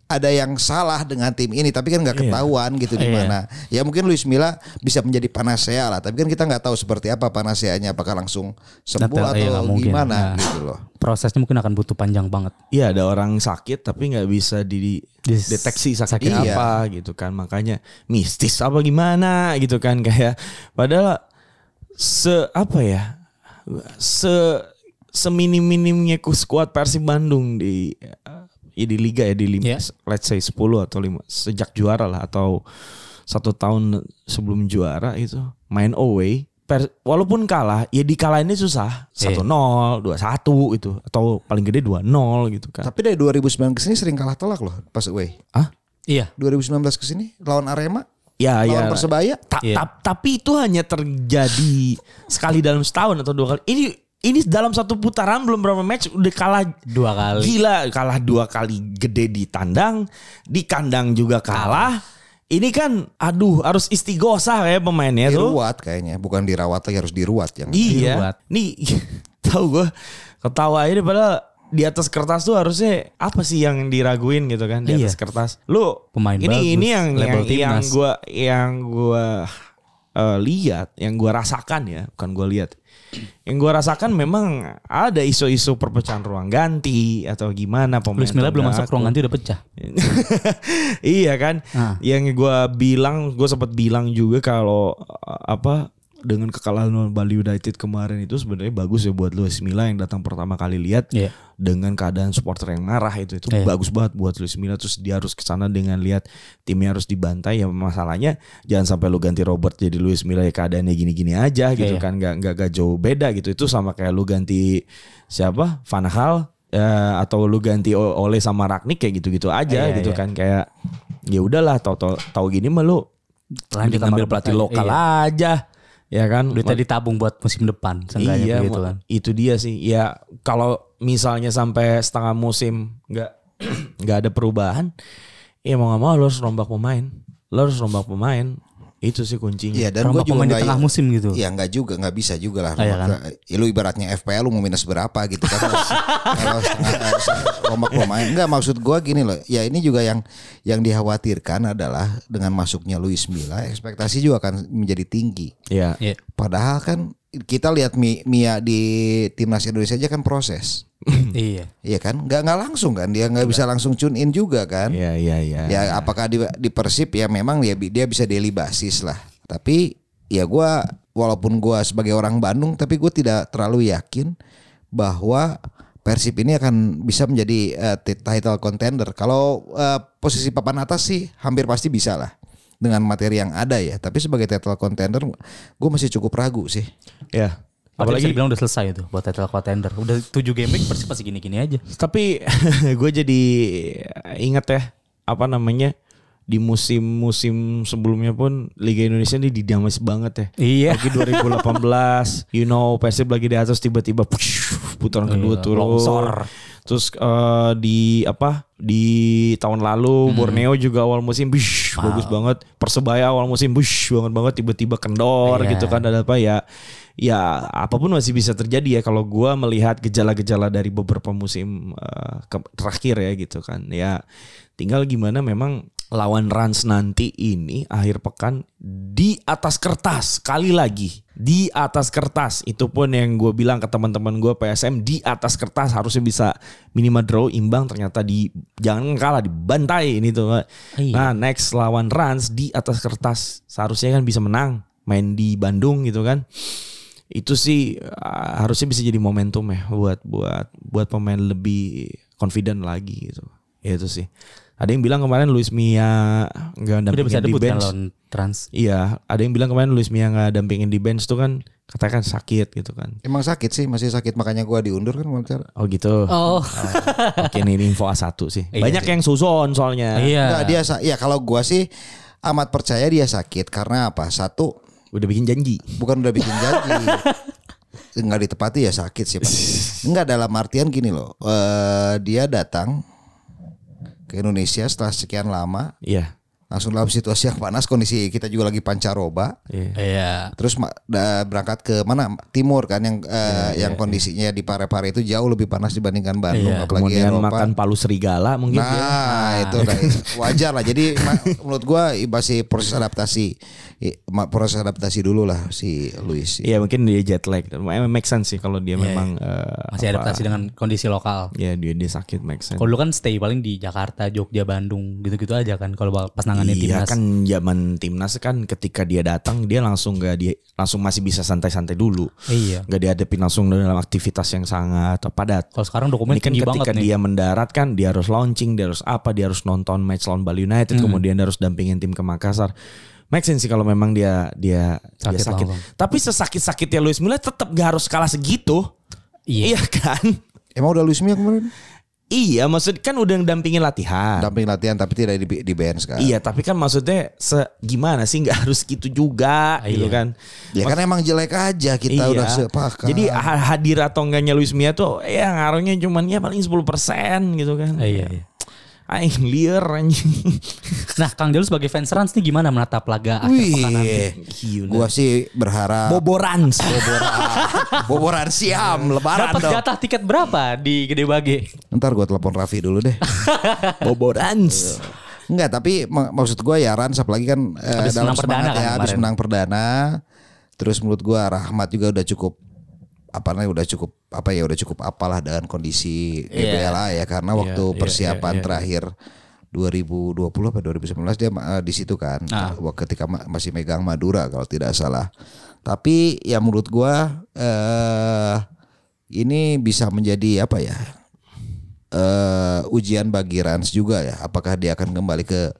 ada yang salah dengan tim ini, tapi kan nggak Iya. ketahuan gitu di Iya. mana. Ya mungkin Luis Milla bisa menjadi panasea lah, tapi kan kita nggak tahu seperti apa panaseanya, apakah langsung sembuh tahu, atau iya, nggak mungkin. gimana Nah. gitu loh. prosesnya mungkin akan butuh panjang banget Iya ada orang sakit tapi nggak bisa dideteksi sakit, sakit apa gitu kan makanya mistis apa gimana gitu kan kayak padahal se apa ya se seminim minimnya skuad Persib Bandung di ya di liga ya di lima, Iya. let's say 10 atau lima sejak juara lah atau satu tahun sebelum juara itu main away Per- walaupun kalah ya dikalahinnya susah Iya. 1-0 2-1 gitu atau paling gede 2-0 gitu kan Tapi dari 2009 ke sini sering kalah telak loh pas away. ah iya 2019 ke sini lawan Arema, ya lawan ya Persebaya. Ta- Iya. ta- tapi itu hanya terjadi sekali dalam setahun atau dua kali. Ini ini dalam satu putaran belum berapa match udah kalah dua kali gila, kalah dua kali gede di tandang, di kandang juga kalah. Ini kan aduh harus istigosah ya pemainnya tuh. Diruat kayaknya, bukan dirawat lagi harus diruat yang. Iya. Diruat. Nih <laughs> tahu gue ketawa ini padahal di atas kertas tuh harusnya apa sih yang diraguin gitu kan di Iya. atas kertas. Lu Pemain ini bagus, ini yang yang yang gua yang gua eh, lihat, yang gue rasakan ya, bukan gue lihat. Yang gue rasakan memang ada isu-isu perpecahan ruang ganti atau gimana pemain. Luis Milla belum masuk ruang ganti udah pecah. <laughs> iya kan. Ah. Yang gue bilang, gue sempat bilang juga kalau uh, apa dengan kekalahan lawan Bali United kemarin itu sebenarnya bagus ya buat Luis Milla yang datang pertama kali lihat Iya. Dengan keadaan supporter yang marah itu itu Iya. bagus banget buat Luis Milla terus dia harus ke sana dengan lihat timnya harus dibantai ya masalahnya jangan sampai lu ganti Robert jadi Luis Milla ya keadaannya gini-gini aja gitu Iya. kan nggak nggak nggak jauh beda gitu itu sama kayak lu ganti siapa Van Gaal eh, atau lu ganti O- Ole sama Ragnik kayak gitu-gitu aja Iya, gitu iya. kan kayak ya udahlah tahu tahu tahu gini mah lu Lanjut sama pelatih lokal aja. aja ya kan Duitnya ditabung buat musim depan, iya, begitu kan. itu dia sih. Ya kalau misalnya sampai setengah musim nggak <clears throat> nggak ada perubahan, ya mau nggak mau lo harus rombak pemain. Lo harus rombak pemain. Itu sih kuncinya. Iya dan gue juga di tengah musim gitu. Iya nggak juga nggak bisa juga lah. Ah, iya kan? Ya, lu ibaratnya FPL lu mau minus berapa gitu kan? Kalau setengah rombak pemain enggak maksud gue gini loh. Ya ini juga yang yang dikhawatirkan adalah dengan masuknya Luis Milla ekspektasi juga akan menjadi tinggi. Iya. Iya. Padahal kan kita lihat Mi- Mia di timnas Indonesia aja kan proses. <clears throat> iya. Iya kan? Nggak nggak langsung kan? Dia nggak bisa langsung tune in juga kan? Iya, iya, iya. ya apakah di, di Persib ya memang dia dia bisa daily basis lah tapi ya gua walaupun gua sebagai orang Bandung tapi gue tidak terlalu yakin bahwa Persib ini akan bisa menjadi ti- title contender kalau eh, posisi papan atas sih hampir pasti bisa lah dengan materi yang ada ya tapi sebagai title contender gue masih cukup ragu sih Iya. Apalagi bisa dibilang udah selesai itu buat title contender. Udah 7 game week Persib masih gini-gini aja. tapi <laughs> gue jadi ingat ya apa namanya di musim-musim sebelumnya pun Liga Indonesia ini dinamis banget ya. Iya. Lagi 2018, you know Persib lagi di atas tiba-tiba putaran kedua Iya, turun. longsor. Terus eh, di apa di tahun lalu Hmm. Borneo juga awal musim bish, bagus banget. Persebaya awal musim bush banget banget tiba-tiba kendor Iya. gitu kan ada apa ya ya apa pun masih bisa terjadi ya kalau gua melihat gejala-gejala dari beberapa musim eh, ke- terakhir ya gitu kan. Ya tinggal gimana memang lawan Rans nanti ini akhir pekan di atas kertas sekali lagi di atas kertas. Itu pun yang gue bilang ke teman-teman gue PSM di atas kertas harusnya bisa minimal draw imbang ternyata di jangan kalah dibantai ini tuh. Iya. nah next lawan Rans di atas kertas seharusnya kan bisa menang main di Bandung gitu kan itu sih uh, harusnya bisa jadi momentum ya buat buat buat pemain lebih confident lagi gitu. Ya itu sih. Ada yang bilang kemarin Luis Mia nggak bisa dampingin di kan bench. Trans. iya ada yang bilang kemarin Luis Mia nggak dampingin di bench tuh kan katakan sakit gitu kan. Emang sakit sih masih sakit makanya gua diundur kan wawancara oh gitu. Oh. Oke ini info A1 sih. Iya banyak yang susun soalnya. Iya. Enggak dia ya kalau gua sih amat percaya dia sakit. Karena apa? Satu udah bikin janji bukan udah bikin janji. <laughs> Enggak ditepati ya sakit sih Pak. Enggak dalam artian gini loh. eh, dia datang ke Indonesia setelah sekian lama iya langsung dalam situasi yang panas kondisi kita juga lagi pancaroba iya Iya. terus berangkat ke mana timur kan yang eh, yang kondisinya di Pare-Pare itu jauh lebih panas dibandingkan Bandung Iya. apalagi kemudian Eropa. makan palu serigala mungkin Nah, dia. itu udah <laughs> wajar lah. Jadi menurut gua masih proses adaptasi. Proses adaptasi dulu lah si Luis. Iya mungkin dia jet lag. Emang make sense sih kalau dia Iya, memang eh, Masih apa, adaptasi dengan kondisi lokal. Ya dia dia sakit make sense. Kalau dulu kan stay paling di Jakarta, Jogja, Bandung, gitu-gitu aja kan kalau pas nanganin Iya timnas. kan zaman timnas kan ketika dia datang dia langsung gak dia langsung masih bisa santai-santai dulu. Iya. Gak dihadapin langsung dalam aktivitas yang sangat padat. Kalau sekarang dokumen Ini kan ketika banget nih. dia mendarat kan dia harus launching, dia harus apa, dia harus nonton match lawan Bali United, Hmm. kemudian dia harus dampingin tim ke Makassar. Make sense sih kalau memang dia dia dia Sakit sakit. langsung. Tapi sesakit-sakitnya Luis Milla tetap gak harus kalah segitu. Iya. Iya kan? Emang udah Luis Mia kemarin? Iya, maksud kan udah dampingin latihan. Damping latihan tapi tidak di, di bench kan. Iya, tapi kan maksudnya se gimana sih nggak harus gitu juga Ah, gitu iya. kan. Ya kan emang jelek aja kita Iya. udah sepakat. Jadi ha- hadir atau enggaknya Luis Mia tuh ya ngaruhnya cuman ya paling 10% gitu kan. Ah, iya, iya. Aing liar anjing. Nah, Kang Jalu sebagai fans Rans nih gimana menatap laga akhir pekan nanti? Gua sih berharap Boboran. boboran siam lebaran Dapat dong. jatah tiket berapa di Gede Bage? Ntar gua telepon Raffi dulu deh. <laughs> Boboran. Enggak, tapi mak- maksud gua ya Rans apalagi kan eh, Habis dalam menang perdana kan ya habis kemarin. menang perdana. Terus menurut gua Rahmat juga udah cukup apa namanya udah cukup apa ya udah cukup apalah dengan kondisi Iya. DBLA ya karena waktu iya, persiapan iya, iya. terakhir 2020 apa 2019 dia eh, di situ kan Ah. Ketika ma- masih megang Madura kalau tidak salah. Tapi ya menurut gua eh ini bisa menjadi apa ya? eh ujian bagi Rans juga ya. Apakah dia akan kembali ke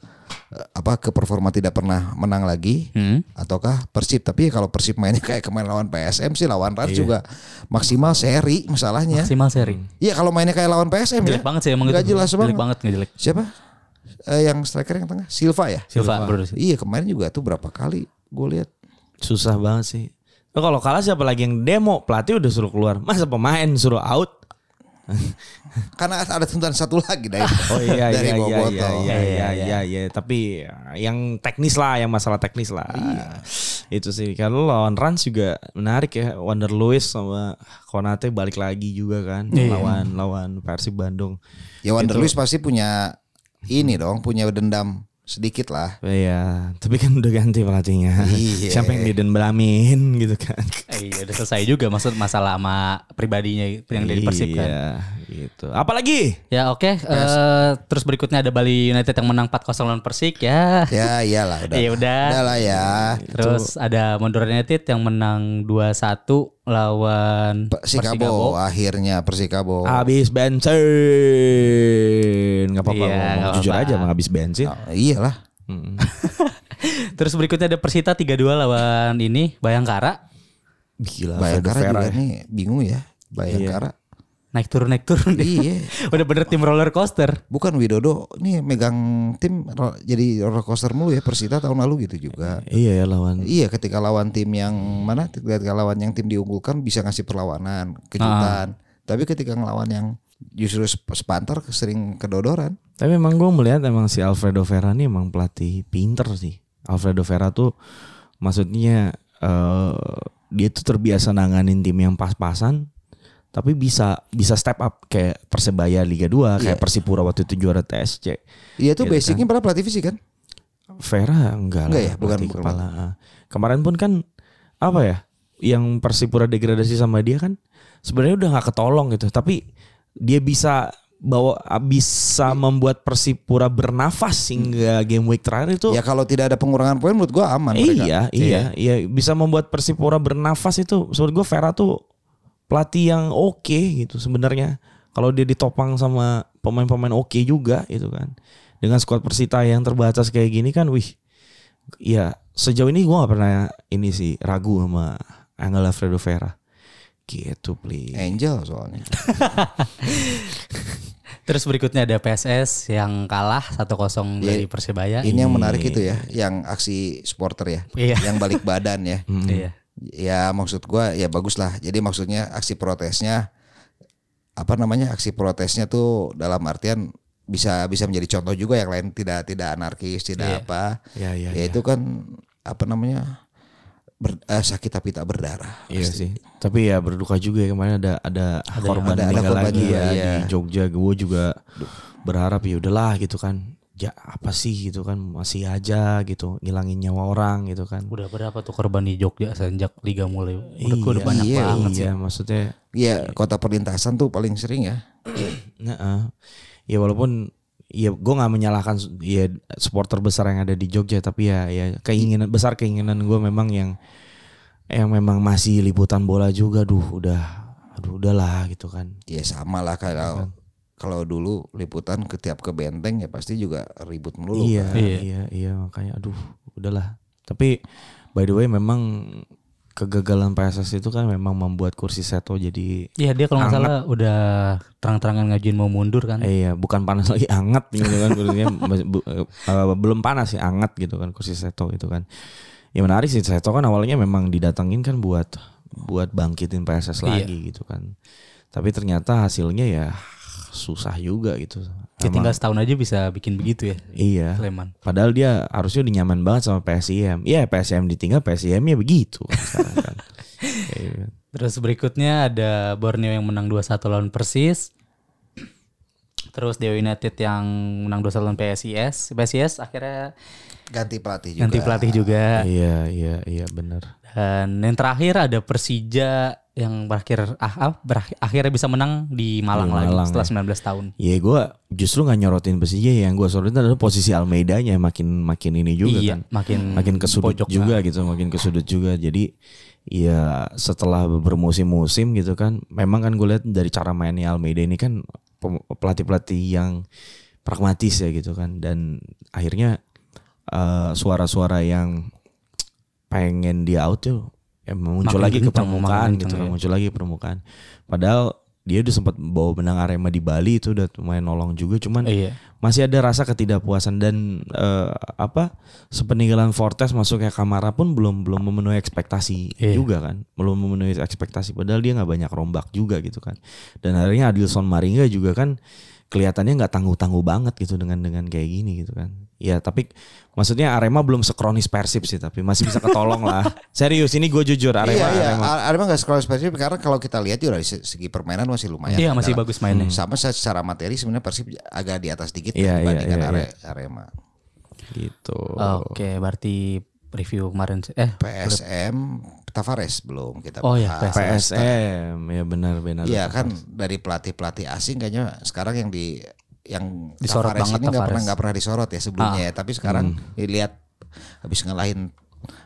apa ke performa tidak pernah menang lagi Hmm. ataukah Persib? Tapi kalau Persib mainnya kayak kemarin lawan PSM sih lawan Rans juga maksimal seri masalahnya. Maksimal seri. Iya kalau mainnya kayak lawan PSM ya. Jelek banget sih emang Nggak itu. jelas jelek banget. banget nggak jelek. Siapa? Eh, yang striker yang tengah Silva ya. Silva, bro. Iya kemarin juga tuh berapa kali gue lihat. Susah banget sih. Kalau kalah siapa lagi yang demo pelatih udah suruh keluar. Masa pemain suruh out? Karena ada tuntutan satu lagi dari <laughs> Oh iya dari iya iya Boboto. iya iya iya iya. iya tapi yang teknis lah yang masalah teknis lah. Itu sih. Kalau lawan Rans juga menarik ya. Wander Lewis sama Konate balik lagi juga kan lawan lawan Persib Bandung. Ya Wander Luiz pasti punya ini dong, punya dendam sedikit lah. Iya, tapi kan udah ganti pelatihnya. Iya. Siapa yang didendamain gitu kan. Eh, iya udah selesai juga maksud masalah sama pribadinya yang dari Persib kan. Iya, gitu. Apalagi? Ya oke, eh, terus berikutnya ada Bali United yang menang 4-0 lawan Persik ya. Ya iyalah udah. Iya <laughs> udah. Udah lah ya. Terus ada Madura United yang menang 2-1 lawan Persikabo akhirnya Persikabo. Habis bensin. Gak apa-apa. Iya, ngomong nggak jujur aja emang habis bensin. Ah, iyalah. <laughs> Terus berikutnya ada Persita 3-2 lawan ini Bayangkara. Gila. Bayangkara juga Vera ya. nih bingung ya. Bayangkara. Naik turun naik turun. Iya. <laughs> Udah bener tim roller coaster. Bukan Widodo nih megang tim ro- jadi roller coaster mulu ya Persita tahun lalu gitu juga. Iya ya lawan. Iya ketika lawan tim yang mana ketika lawan yang tim diunggulkan bisa ngasih perlawanan kejutan. Tapi ketika ngelawan yang justru sep- sepantar sering kedodoran. Tapi emang gue melihat emang si Alfredo Vera ini emang pelatih pinter sih. Alfredo Vera tuh maksudnya eh dia tuh terbiasa nanganin tim yang pas-pasan tapi bisa bisa step up kayak Persebaya Liga 2, kayak Persipura waktu itu juara TSC. Iya tuh Gitu basicnya pada pelatih fisik kan? Vera enggak, Enggak lah, ya? Bukan- kepala. Ah. Kemarin pun kan apa ya? Yang Persipura degradasi sama dia kan sebenarnya udah nggak ketolong gitu, tapi dia bisa bawa bisa membuat Persipura bernafas hingga game week terakhir itu Ya kalau tidak ada pengurangan poin menurut gua aman mereka. Iya, iya, iya, bisa membuat Persipura bernafas itu. Menurut gue Vera tuh pelatih yang oke gitu sebenarnya. Kalau dia ditopang sama pemain-pemain oke juga gitu kan. Dengan skuad Persita yang terbatas kayak gini kan, wih, ya sejauh ini gue nggak pernah ini sih ragu sama Angel Alfredo Vera. Gitu, please. Angel soalnya. <laughs> Terus berikutnya ada PSS yang kalah 1-0 dari Persebaya. Ini yang menarik itu ya, yang aksi supporter ya, Iya. yang balik badan ya. Iya. Ya maksud gua ya bagus lah. Jadi maksudnya aksi protesnya apa namanya aksi protesnya tuh dalam artian bisa bisa menjadi contoh juga yang lain tidak tidak anarkis tidak Iya. apa. Ya, ya, ya itu kan apa namanya ber- eh, sakit tapi tak berdarah. Iya sih. Tapi ya berduka juga ya kemarin ada ada, korban ada- ada meninggal korban lagi juga, ya iya. di Jogja. Gue juga berharap ya udahlah gitu kan. Ya apa sih gitu kan masih aja gitu ngilangin nyawa orang gitu kan. Udah berapa tuh korban di Jogja sejak liga mulai? Udah, udah banyak iya, banget sih. Iya maksudnya Iya kota perlintasan tuh paling sering ya. <clears throat> Nah, ya walaupun ya gue nggak menyalahkan ya supporter besar yang ada di Jogja tapi ya ya keinginan besar keinginan gue memang yang yang memang masih liputan bola juga duh udah aduh udahlah gitu kan Ya sama lah kalau kalau dulu liputan ketiap ke benteng ya pasti juga ribut melulu. iya, kan. iya Iya. iya makanya aduh udahlah tapi by the way memang kegagalan PSS itu kan memang membuat kursi Seto jadi Iya dia kalau nggak salah udah terang-terangan ngajuin mau mundur kan. Eh, iya, bukan panas lagi anget gitu kan kursinya eh, belum panas sih anget gitu kan kursi Seto itu kan. Ya menarik sih Seto kan awalnya memang didatengin kan buat buat bangkitin PSS Iya. lagi gitu kan. Tapi ternyata hasilnya ya susah juga gitu. Ya, tinggal setahun aja bisa bikin begitu ya. iya. Sleman. Padahal dia harusnya udah nyaman banget sama PSIM. Iya PSIM ditinggal PSIM ya begitu <laughs> kan kan. Iya. Terus berikutnya ada Borneo yang menang 2-1 lawan Persis. Terus Dewa United yang menang 2 lawan PSIS. PSIS akhirnya Ganti pelatih juga. ganti pelatih juga. Iya iya iya benar. Dan yang terakhir ada Persija yang berakhir ah, ah, berak- akhirnya bisa menang di Malang, Di lagi Malang, setelah ya. 19 tahun. Iya gue justru nggak nyorotin Persija yang gue sorotin adalah posisi Almeida-nya makin makin ini juga iya, kan. makin makin ke sudut pojok juga gitu, makin ke sudut juga. Jadi ya setelah bermusim-musim gitu kan, memang kan gue lihat dari cara mainnya Almeida ini kan pelatih-pelatih yang pragmatis ya gitu kan, dan akhirnya eh, suara-suara yang pengen dia out tuh ya muncul Makin lagi ke permukaan gitu kan, ya. muncul lagi permukaan. Padahal dia udah sempat bawa benang Arema di Bali itu udah lumayan nolong juga, cuman Iya. masih ada rasa ketidakpuasan dan eh, apa sepeninggalan Fortes masuknya Kamara pun belum belum memenuhi ekspektasi Iya. juga kan belum memenuhi ekspektasi padahal dia nggak banyak rombak juga gitu kan dan akhirnya Adilson Maringa juga kan kelihatannya nggak tangguh tangguh banget gitu dengan dengan kayak gini gitu kan ya tapi maksudnya Arema belum sekronis Persib sih tapi masih bisa ketolong lah <laughs> serius ini gue jujur Arema iya, iya. Arema Ar- Arema nggak sekolah spesifik karena kalau kita lihat juga dari se- segi permainan masih lumayan. Iya, masih bagus mainnya. Sama secara materi sebenarnya Persib agak di atas dikit Iya, iya, dibandingkan iya, Are- Arema. gitu Oke, berarti review kemarin eh PSM Tavares belum kita Oh iya, bahas. PSM ya benar benar Iya kan dari pelatih-pelatih asing kayaknya sekarang yang di yang Disorot Tavares banget ini nggak pernah nggak pernah disorot ya sebelumnya ya. Tapi sekarang dilihat habis ngalahin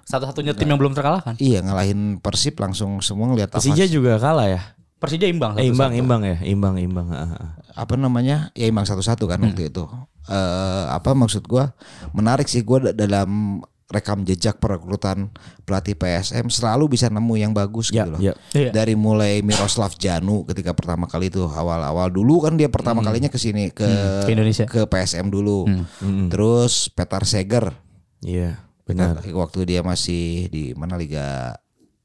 satu-satunya tim yang belum terkalahkan. iya ngalahin Persib langsung semua ngelihat Persija juga kalah ya? Persija imbang Eh, satu-satu. imbang imbang ya? Imbang imbang ah, ah. apa namanya? Ya imbang satu-satu kan waktu itu. Eh apa maksud gua? Menarik sih gua da- dalam rekam jejak perekrutan pelatih PSM selalu bisa nemu yang bagus Ya, gitu loh. ya. Iya. dari mulai Miroslav Janu ketika pertama kali itu awal-awal. Dulu kan dia pertama kalinya ke sini ke ke Indonesia. ke PSM dulu. Terus Petar Seger. Iya, benar. waktu dia masih di mana liga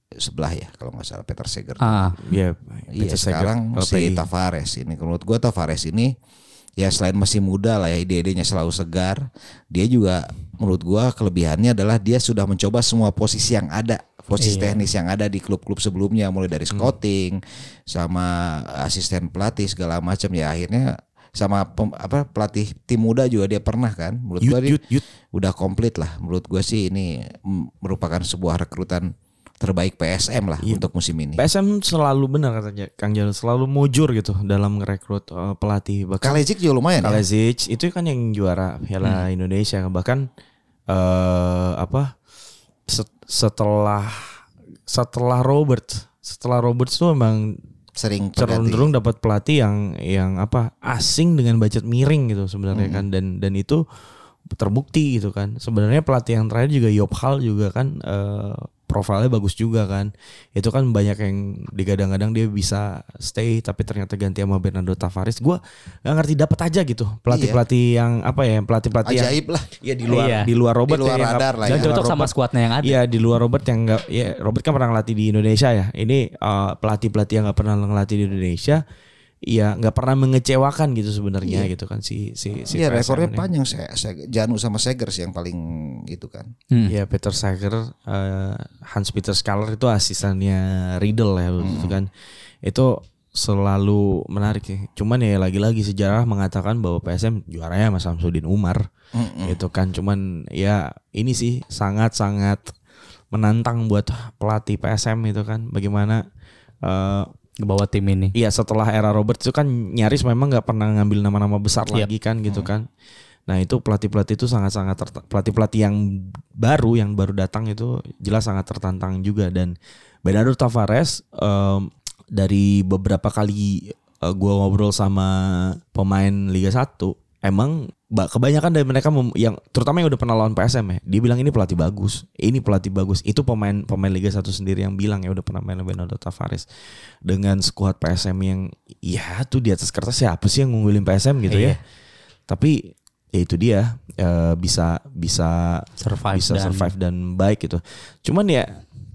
sebelah ya kalau nggak salah Petar Seger. Ah, Iya, Iya Peter sekarang si LPI. Tavares ini. Menurut gua Tavares ini ya selain masih muda lah ya ide-idenya selalu segar. Dia juga menurut gua kelebihannya adalah dia sudah mencoba semua posisi yang ada. Posisi teknis yang ada di klub-klub sebelumnya mulai dari scouting sama asisten pelatih segala macam. Ya akhirnya sama pem- apa pelatih tim muda juga dia pernah kan? Menurut Yut, gua dia yut, yut. udah komplit lah. Menurut gua sih ini merupakan sebuah rekrutan terbaik PSM lah untuk musim ini. PSM selalu benar katanya Kang Jalu selalu mujur gitu dalam merekrut eh, pelatih. Bahkan Kalejic juga lumayan ya? Kalezic itu kan yang juara Piala Indonesia. Bahkan eh apa set- setelah setelah Robert setelah Robert itu memang sering cenderung dapat pelatih yang yang apa asing dengan budget miring gitu sebenarnya Hmm. kan. Dan dan itu terbukti gitu kan. Sebenarnya pelatih yang terakhir juga Yop Hal juga kan eh, profilnya bagus juga kan itu kan banyak yang digadang-gadang dia bisa stay tapi ternyata ganti sama Bernardo Tavares gue nggak ngerti dapat aja gitu pelatih pelatih yang apa ya pelatih pelatih yang Ajaib lah. Iya di luar Iya. di luar Robert Di luar ya, yang nggak- radar lah dan ya. di luar cocok sama skuadnya yang ada. Iya di luar Robert yang enggak ya Robert kan pernah ngelatih di Indonesia ya. Ini eh, pelatih-pelatih yang nggak pernah ngelatih di Indonesia ya nggak pernah mengecewakan gitu sebenarnya gitu kan si si si Iya rekornya ini. panjang saya, saya Janu sama Seger sih yang paling itu kan. Hmm. Ya Peter Sager, eh, Hans Peter Schaller itu asistannya Riedel ya gitu kan. Itu selalu menarik sih. Cuman ya lagi-lagi sejarah mengatakan bahwa PSM juaranya Mas Samsudin Umar. Itu kan cuman ya ini sih sangat-sangat menantang buat pelatih PSM itu kan. Bagaimana eh Bawa tim ini. Iya setelah era Robert itu kan nyaris memang nggak pernah ngambil nama-nama besar Yep. lagi kan gitu kan. Nah itu pelatih-pelatih itu sangat-sangat pelatih-pelatih yang baru yang baru datang itu jelas sangat tertantang juga dan Bernardo Tavares em, dari beberapa kali eh, gua ngobrol sama pemain Liga 1 emang kebanyakan dari mereka mem- yang terutama yang udah pernah lawan PSM ya dia bilang ini pelatih bagus ini pelatih bagus. Itu pemain pemain Liga 1 sendiri yang bilang ya udah pernah main Bernardo Tavares. Dengan skuad PSM yang ya tuh di atas kertas siapa sih yang ngunggulin PSM gitu ya? Iya. tapi ya itu dia eh, bisa bisa Survive bisa dan- survive dan baik gitu. Cuman ya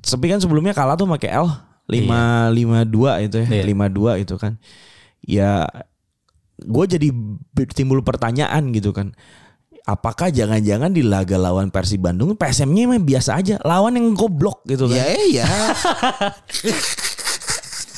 tapi kan sebelumnya kalah tuh pakai L lima lima dua itu ya Iya. lima dua itu kan. Ya gue jadi timbul pertanyaan gitu kan apakah jangan-jangan di laga lawan Persib Bandung PSM-nya emang biasa aja lawan yang goblok gitu kan Ya iya. <laughs>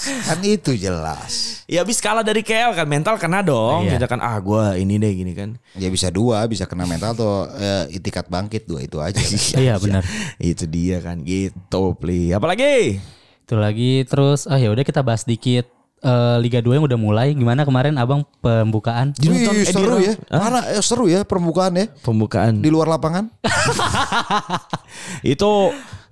kan itu jelas. Ya habis kalah dari KL kan mental kena dong. Iya. Kita kan ah gua ini deh gini kan. Ya bisa dua, bisa kena mental atau eh, itikat bangkit dua itu aja. <laughs> Iya benar. <laughs> Itu dia kan gitu, Pli. Apalagi? Itu lagi terus ah ya udah kita bahas dikit eh, Liga 2 yang udah mulai gimana kemarin Abang pembukaan? Wih, seru Edi ya. Mana eh, seru ya permukaan ya Pembukaan. di luar lapangan. <laughs> itu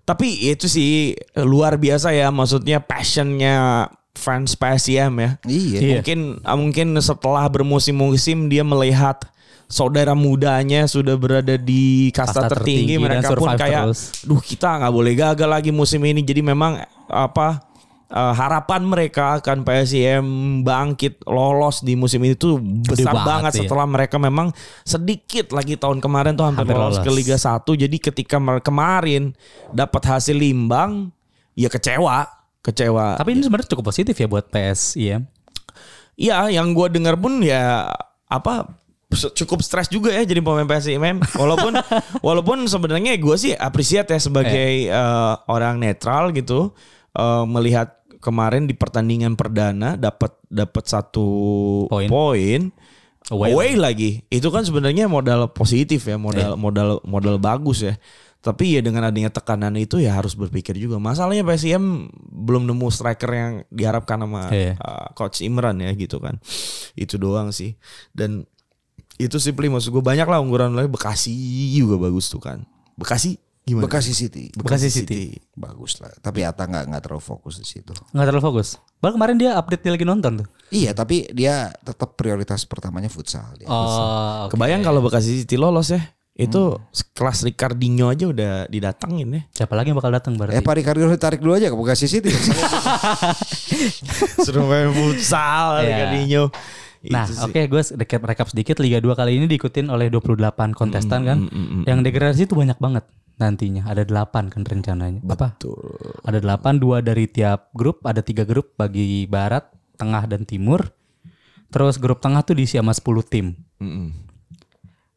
tapi itu sih luar biasa ya maksudnya passionnya fans PSIM ya. Iya. Iya. Mungkin ah, mungkin setelah bermusim-musim dia melihat saudara mudanya sudah berada di kasta, Kasta tertinggi, tertinggi mereka pun kayak terus. duh kita nggak boleh gagal lagi musim ini jadi memang apa eh, harapan mereka akan PSIM bangkit lolos di musim ini tuh besar banget, banget, iya. setelah mereka memang sedikit lagi tahun kemarin tuh hampir, Hampir lolos, ke Liga 1 jadi ketika kemarin dapat hasil limbang ya kecewa kecewa Tapi ini sebenarnya cukup positif ya buat PSIM. Iya, yang gue dengar pun ya apa cukup stres juga ya jadi pemain PSIM. Walaupun <laughs> walaupun sebenarnya gue sih appreciate ya sebagai eh, orang netral gitu eh, melihat kemarin di pertandingan perdana dapat dapat satu Poin. Away away, lagi. Itu kan sebenarnya modal positif ya, modal modal modal bagus ya. Tapi ya dengan adanya tekanan itu ya harus berpikir juga. Masalahnya PSIM belum nemu striker yang diharapkan sama Iya. uh, coach Imran ya gitu kan. Itu doang sih. Dan itu simply maksud gue banyak lah unggulan lain Bekasi juga bagus tuh kan. Bekasi gimana? Bekasi City. Bekasi City. Bagus lah. Tapi Ata nggak nggak terlalu fokus di situ. Nggak terlalu fokus. Bahkan kemarin dia update dia lagi nonton tuh. Iya, tapi dia tetap prioritas pertamanya futsal. Dia. Oh, oke. Kebayang kalau Bekasi City lolos ya. Itu Hmm. kelas Ricardinho aja udah didatangin ya. Siapa lagi yang bakal datang berarti? Eh Pak Ricardo ditarik dulu aja ke Bekasi City. <laughs> Suruh main futsal Iya. Ricardinho. Nah, oke gue rekap rekap sedikit Liga 2 kali ini diikutin oleh 28 kontestan kan. Yang degradasi itu banyak banget nantinya. Ada 8 kan rencananya. Apa? Ada 8, dua dari tiap grup, ada tiga grup bagi barat, tengah dan timur. Terus grup tengah tuh diisi sama 10 tim. Mm-mm.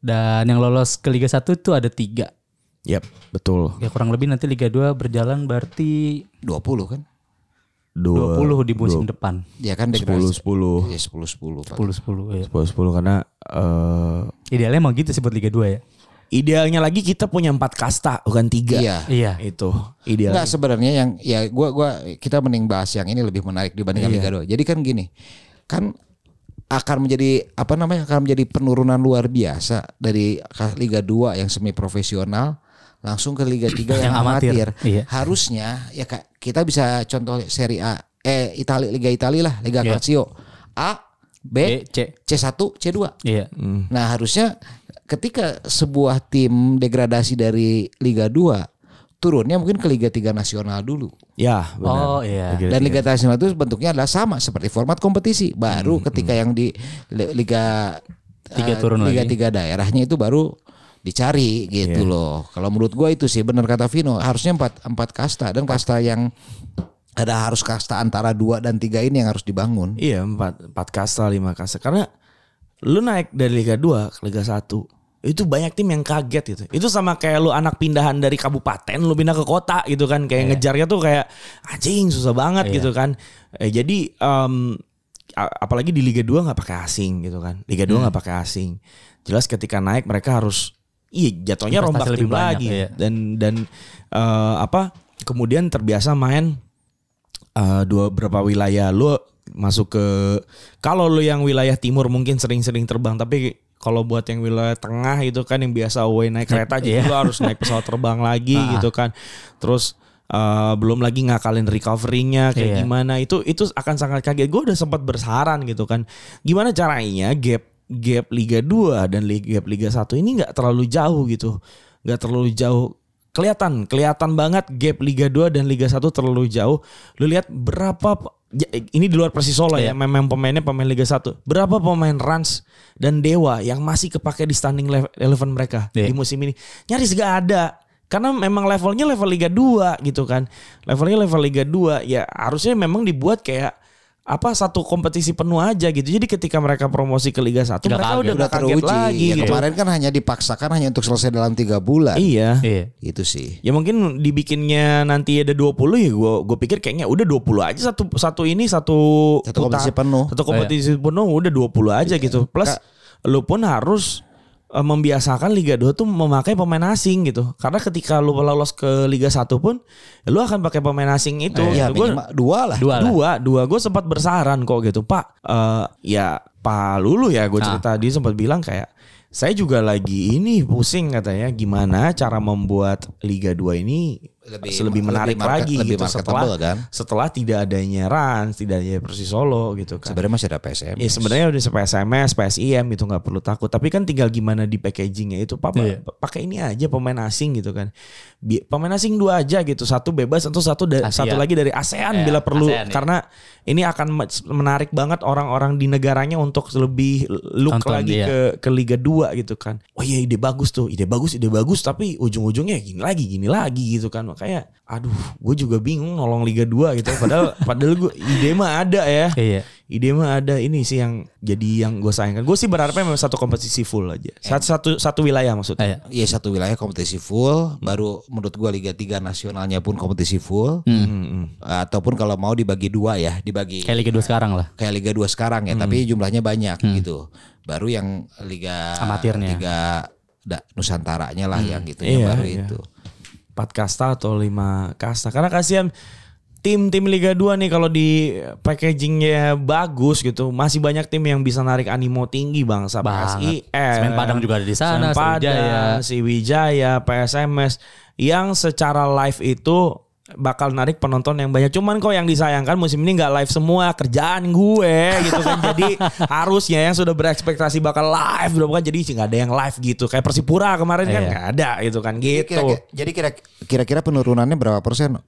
Dan yang lolos ke Liga 1 itu ada tiga. Yap, betul. Ya kurang lebih nanti Liga 2 berjalan berarti 20 kan? Dua, 20 di musim depan. Ya kan sepuluh sepuluh Ya 10 10 Pak. 10 10 ya. sepuluh sepuluh karena eh Idealnya emang gitu sih buat Liga 2 ya. Idealnya lagi kita punya empat kasta bukan tiga. Iya. Iya. Itu ideal. Enggak sebenarnya yang ya gua gua kita mending bahas yang ini lebih menarik dibandingkan Iya. Liga 2. Jadi kan gini. Kan akan menjadi apa namanya akan menjadi penurunan luar biasa dari Liga 2 yang semi profesional langsung ke Liga 3 <coughs> yang, Yang amatir. amatir. Iya. Harusnya ya Kak, kita bisa contoh Serie A eh Italia Liga Italia lah, Liga Iya. Calcio. A, B, B, C. C1, C2. Iya. Nah harusnya ketika sebuah tim degradasi dari Liga 2 turunnya mungkin ke Liga 3 nasional dulu. ya, benar. Oh iya. Liga Dan tiga. Liga nasional itu bentuknya adalah sama seperti format kompetisi. Baru ketika yang di li- Liga Tiga eh, turun Liga lagi. tiga daerahnya itu baru dicari gitu loh. Kalau menurut gua itu sih benar kata Vino harusnya empat empat kasta dan kasta yang ada harus kasta antara dua dan tiga ini yang harus dibangun. Iya empat empat kasta lima kasta karena lu naik dari Liga 2 ke Liga 1 itu banyak tim yang kaget gitu. Itu sama kayak lu anak pindahan dari kabupaten lu pindah ke kota gitu kan kayak ngejarnya tuh kayak anjing susah banget Iya. gitu kan. Eh, jadi a- apalagi di Liga 2 nggak pakai asing gitu kan. Liga 2 nggak pakai asing. Jelas ketika naik mereka harus iya jatuhnya rombak tim banyak, lagi iya. dan dan eh, apa kemudian terbiasa main eh, dua berapa wilayah lu masuk ke kalau lu yang wilayah timur mungkin sering-sering terbang tapi kalau buat yang wilayah tengah itu kan yang biasa away naik kereta jadi Iya. lu harus naik pesawat terbang lagi Ah. gitu kan terus eh, belum lagi ngakalin recovery-nya kayak Iya. gimana itu itu akan sangat kaget gue udah sempat bersaran gitu kan gimana caranya gap gap Liga 2 dan gap Liga 1 ini nggak terlalu jauh gitu nggak terlalu jauh kelihatan kelihatan banget gap Liga 2 dan Liga 1 terlalu jauh. Lu lihat berapa ya, ini di luar Persis Solo ya, Iya. memang pemainnya pemain Liga 1. Berapa pemain Rans dan Dewa yang masih kepake di standing level eleven mereka Iya. di musim ini? Nyaris gak ada. Karena memang levelnya level Liga 2 gitu kan. Levelnya level Liga 2 ya harusnya memang dibuat kayak apa satu kompetisi penuh aja gitu. Jadi ketika mereka promosi ke Liga 1 Udah mereka kaget. udah Udah gak kaget teruji. lagi Ya, gitu. Kemarin kan hanya dipaksakan hanya untuk selesai dalam tiga bulan. Iya. Iya. Itu sih. Ya mungkin dibikinnya nanti ada 20 ya gue gue pikir kayaknya udah 20 aja satu satu ini satu Satu kompetisi penuh. Satu kompetisi penuh udah 20 aja gitu. Plus lu pun harus membiasakan Liga 2 tuh memakai pemain asing gitu. Karena ketika lu lolos ke Liga 1 pun ya lu akan pakai pemain asing itu. Ya, Gitu. Gua- dua lah. Dua lah. dua dua gue sempat bersaran kok gitu pak eh, ya pak lulu ya gue Ah. cerita dia sempat bilang kayak saya juga lagi ini pusing katanya gimana cara membuat Liga 2 ini Lebih- lebih, menarik lebih market- lagi lebih gitu setelah kan? setelah tidak adanya Rans tidak adanya Persis Solo gitu kan Sebenarnya masih ada PSM. Ya sebenarnya udah PSMS, PSIM itu nggak perlu takut. Tapi kan tinggal gimana di packagingnya itu. Papa Iya. pakai ini aja pemain asing gitu kan. Bi- pemain asing dua aja gitu. Satu bebas atau satu da- Asia. satu lagi dari ASEAN Ya, bila perlu. ASEAN, ya. Karena ini akan me- menarik banget orang-orang di negaranya untuk lebih look Tonton, lagi iya. ke ke Liga 2 gitu kan. Oh iya ide bagus tuh, ide bagus, ide bagus. Tapi ujung-ujungnya gini lagi, gini lagi gitu kan. Makanya, aduh, gue juga bingung nolong Liga 2 gitu. Padahal, <laughs> padahal gue ide mah ada ya Iya. ide mah ada ini sih yang jadi yang gue sayangkan. Gue sih berharapnya memang satu kompetisi full aja. Satu satu satu wilayah maksudnya. Iya. Iya satu wilayah kompetisi full, baru menurut gua Liga 3 nasionalnya pun kompetisi full. Hmm, Ataupun kalau mau dibagi dua ya, dibagi Kayak Liga 2 sekarang lah. kayak Liga 2 sekarang ya, tapi jumlahnya banyak gitu. Baru yang Liga Amatirnya. Liga da- Nusantaranya lah yang gitu Iya, baru iya. itu. Empat kasta atau lima kasta. Karena kasihan tim-tim Liga 2 nih kalau di packagingnya bagus gitu. Masih banyak tim yang bisa narik animo tinggi bangsa. PSIS. Semen Padang juga ada di sana, Semen Padang, Sriwijaya. Sriwijaya, PSMS. Yang secara live itu bakal narik penonton yang banyak. Cuman kok yang disayangkan musim ini nggak live semua kerjaan gue gitu kan. <laughs> Jadi harusnya yang sudah berekspektasi bakal live udah bukan jadi nggak ada yang live gitu. Kayak Persipura kemarin kan Iya. nggak ada gitu kan gitu. Jadi kira- kira-kira penurunannya berapa persen? <laughs>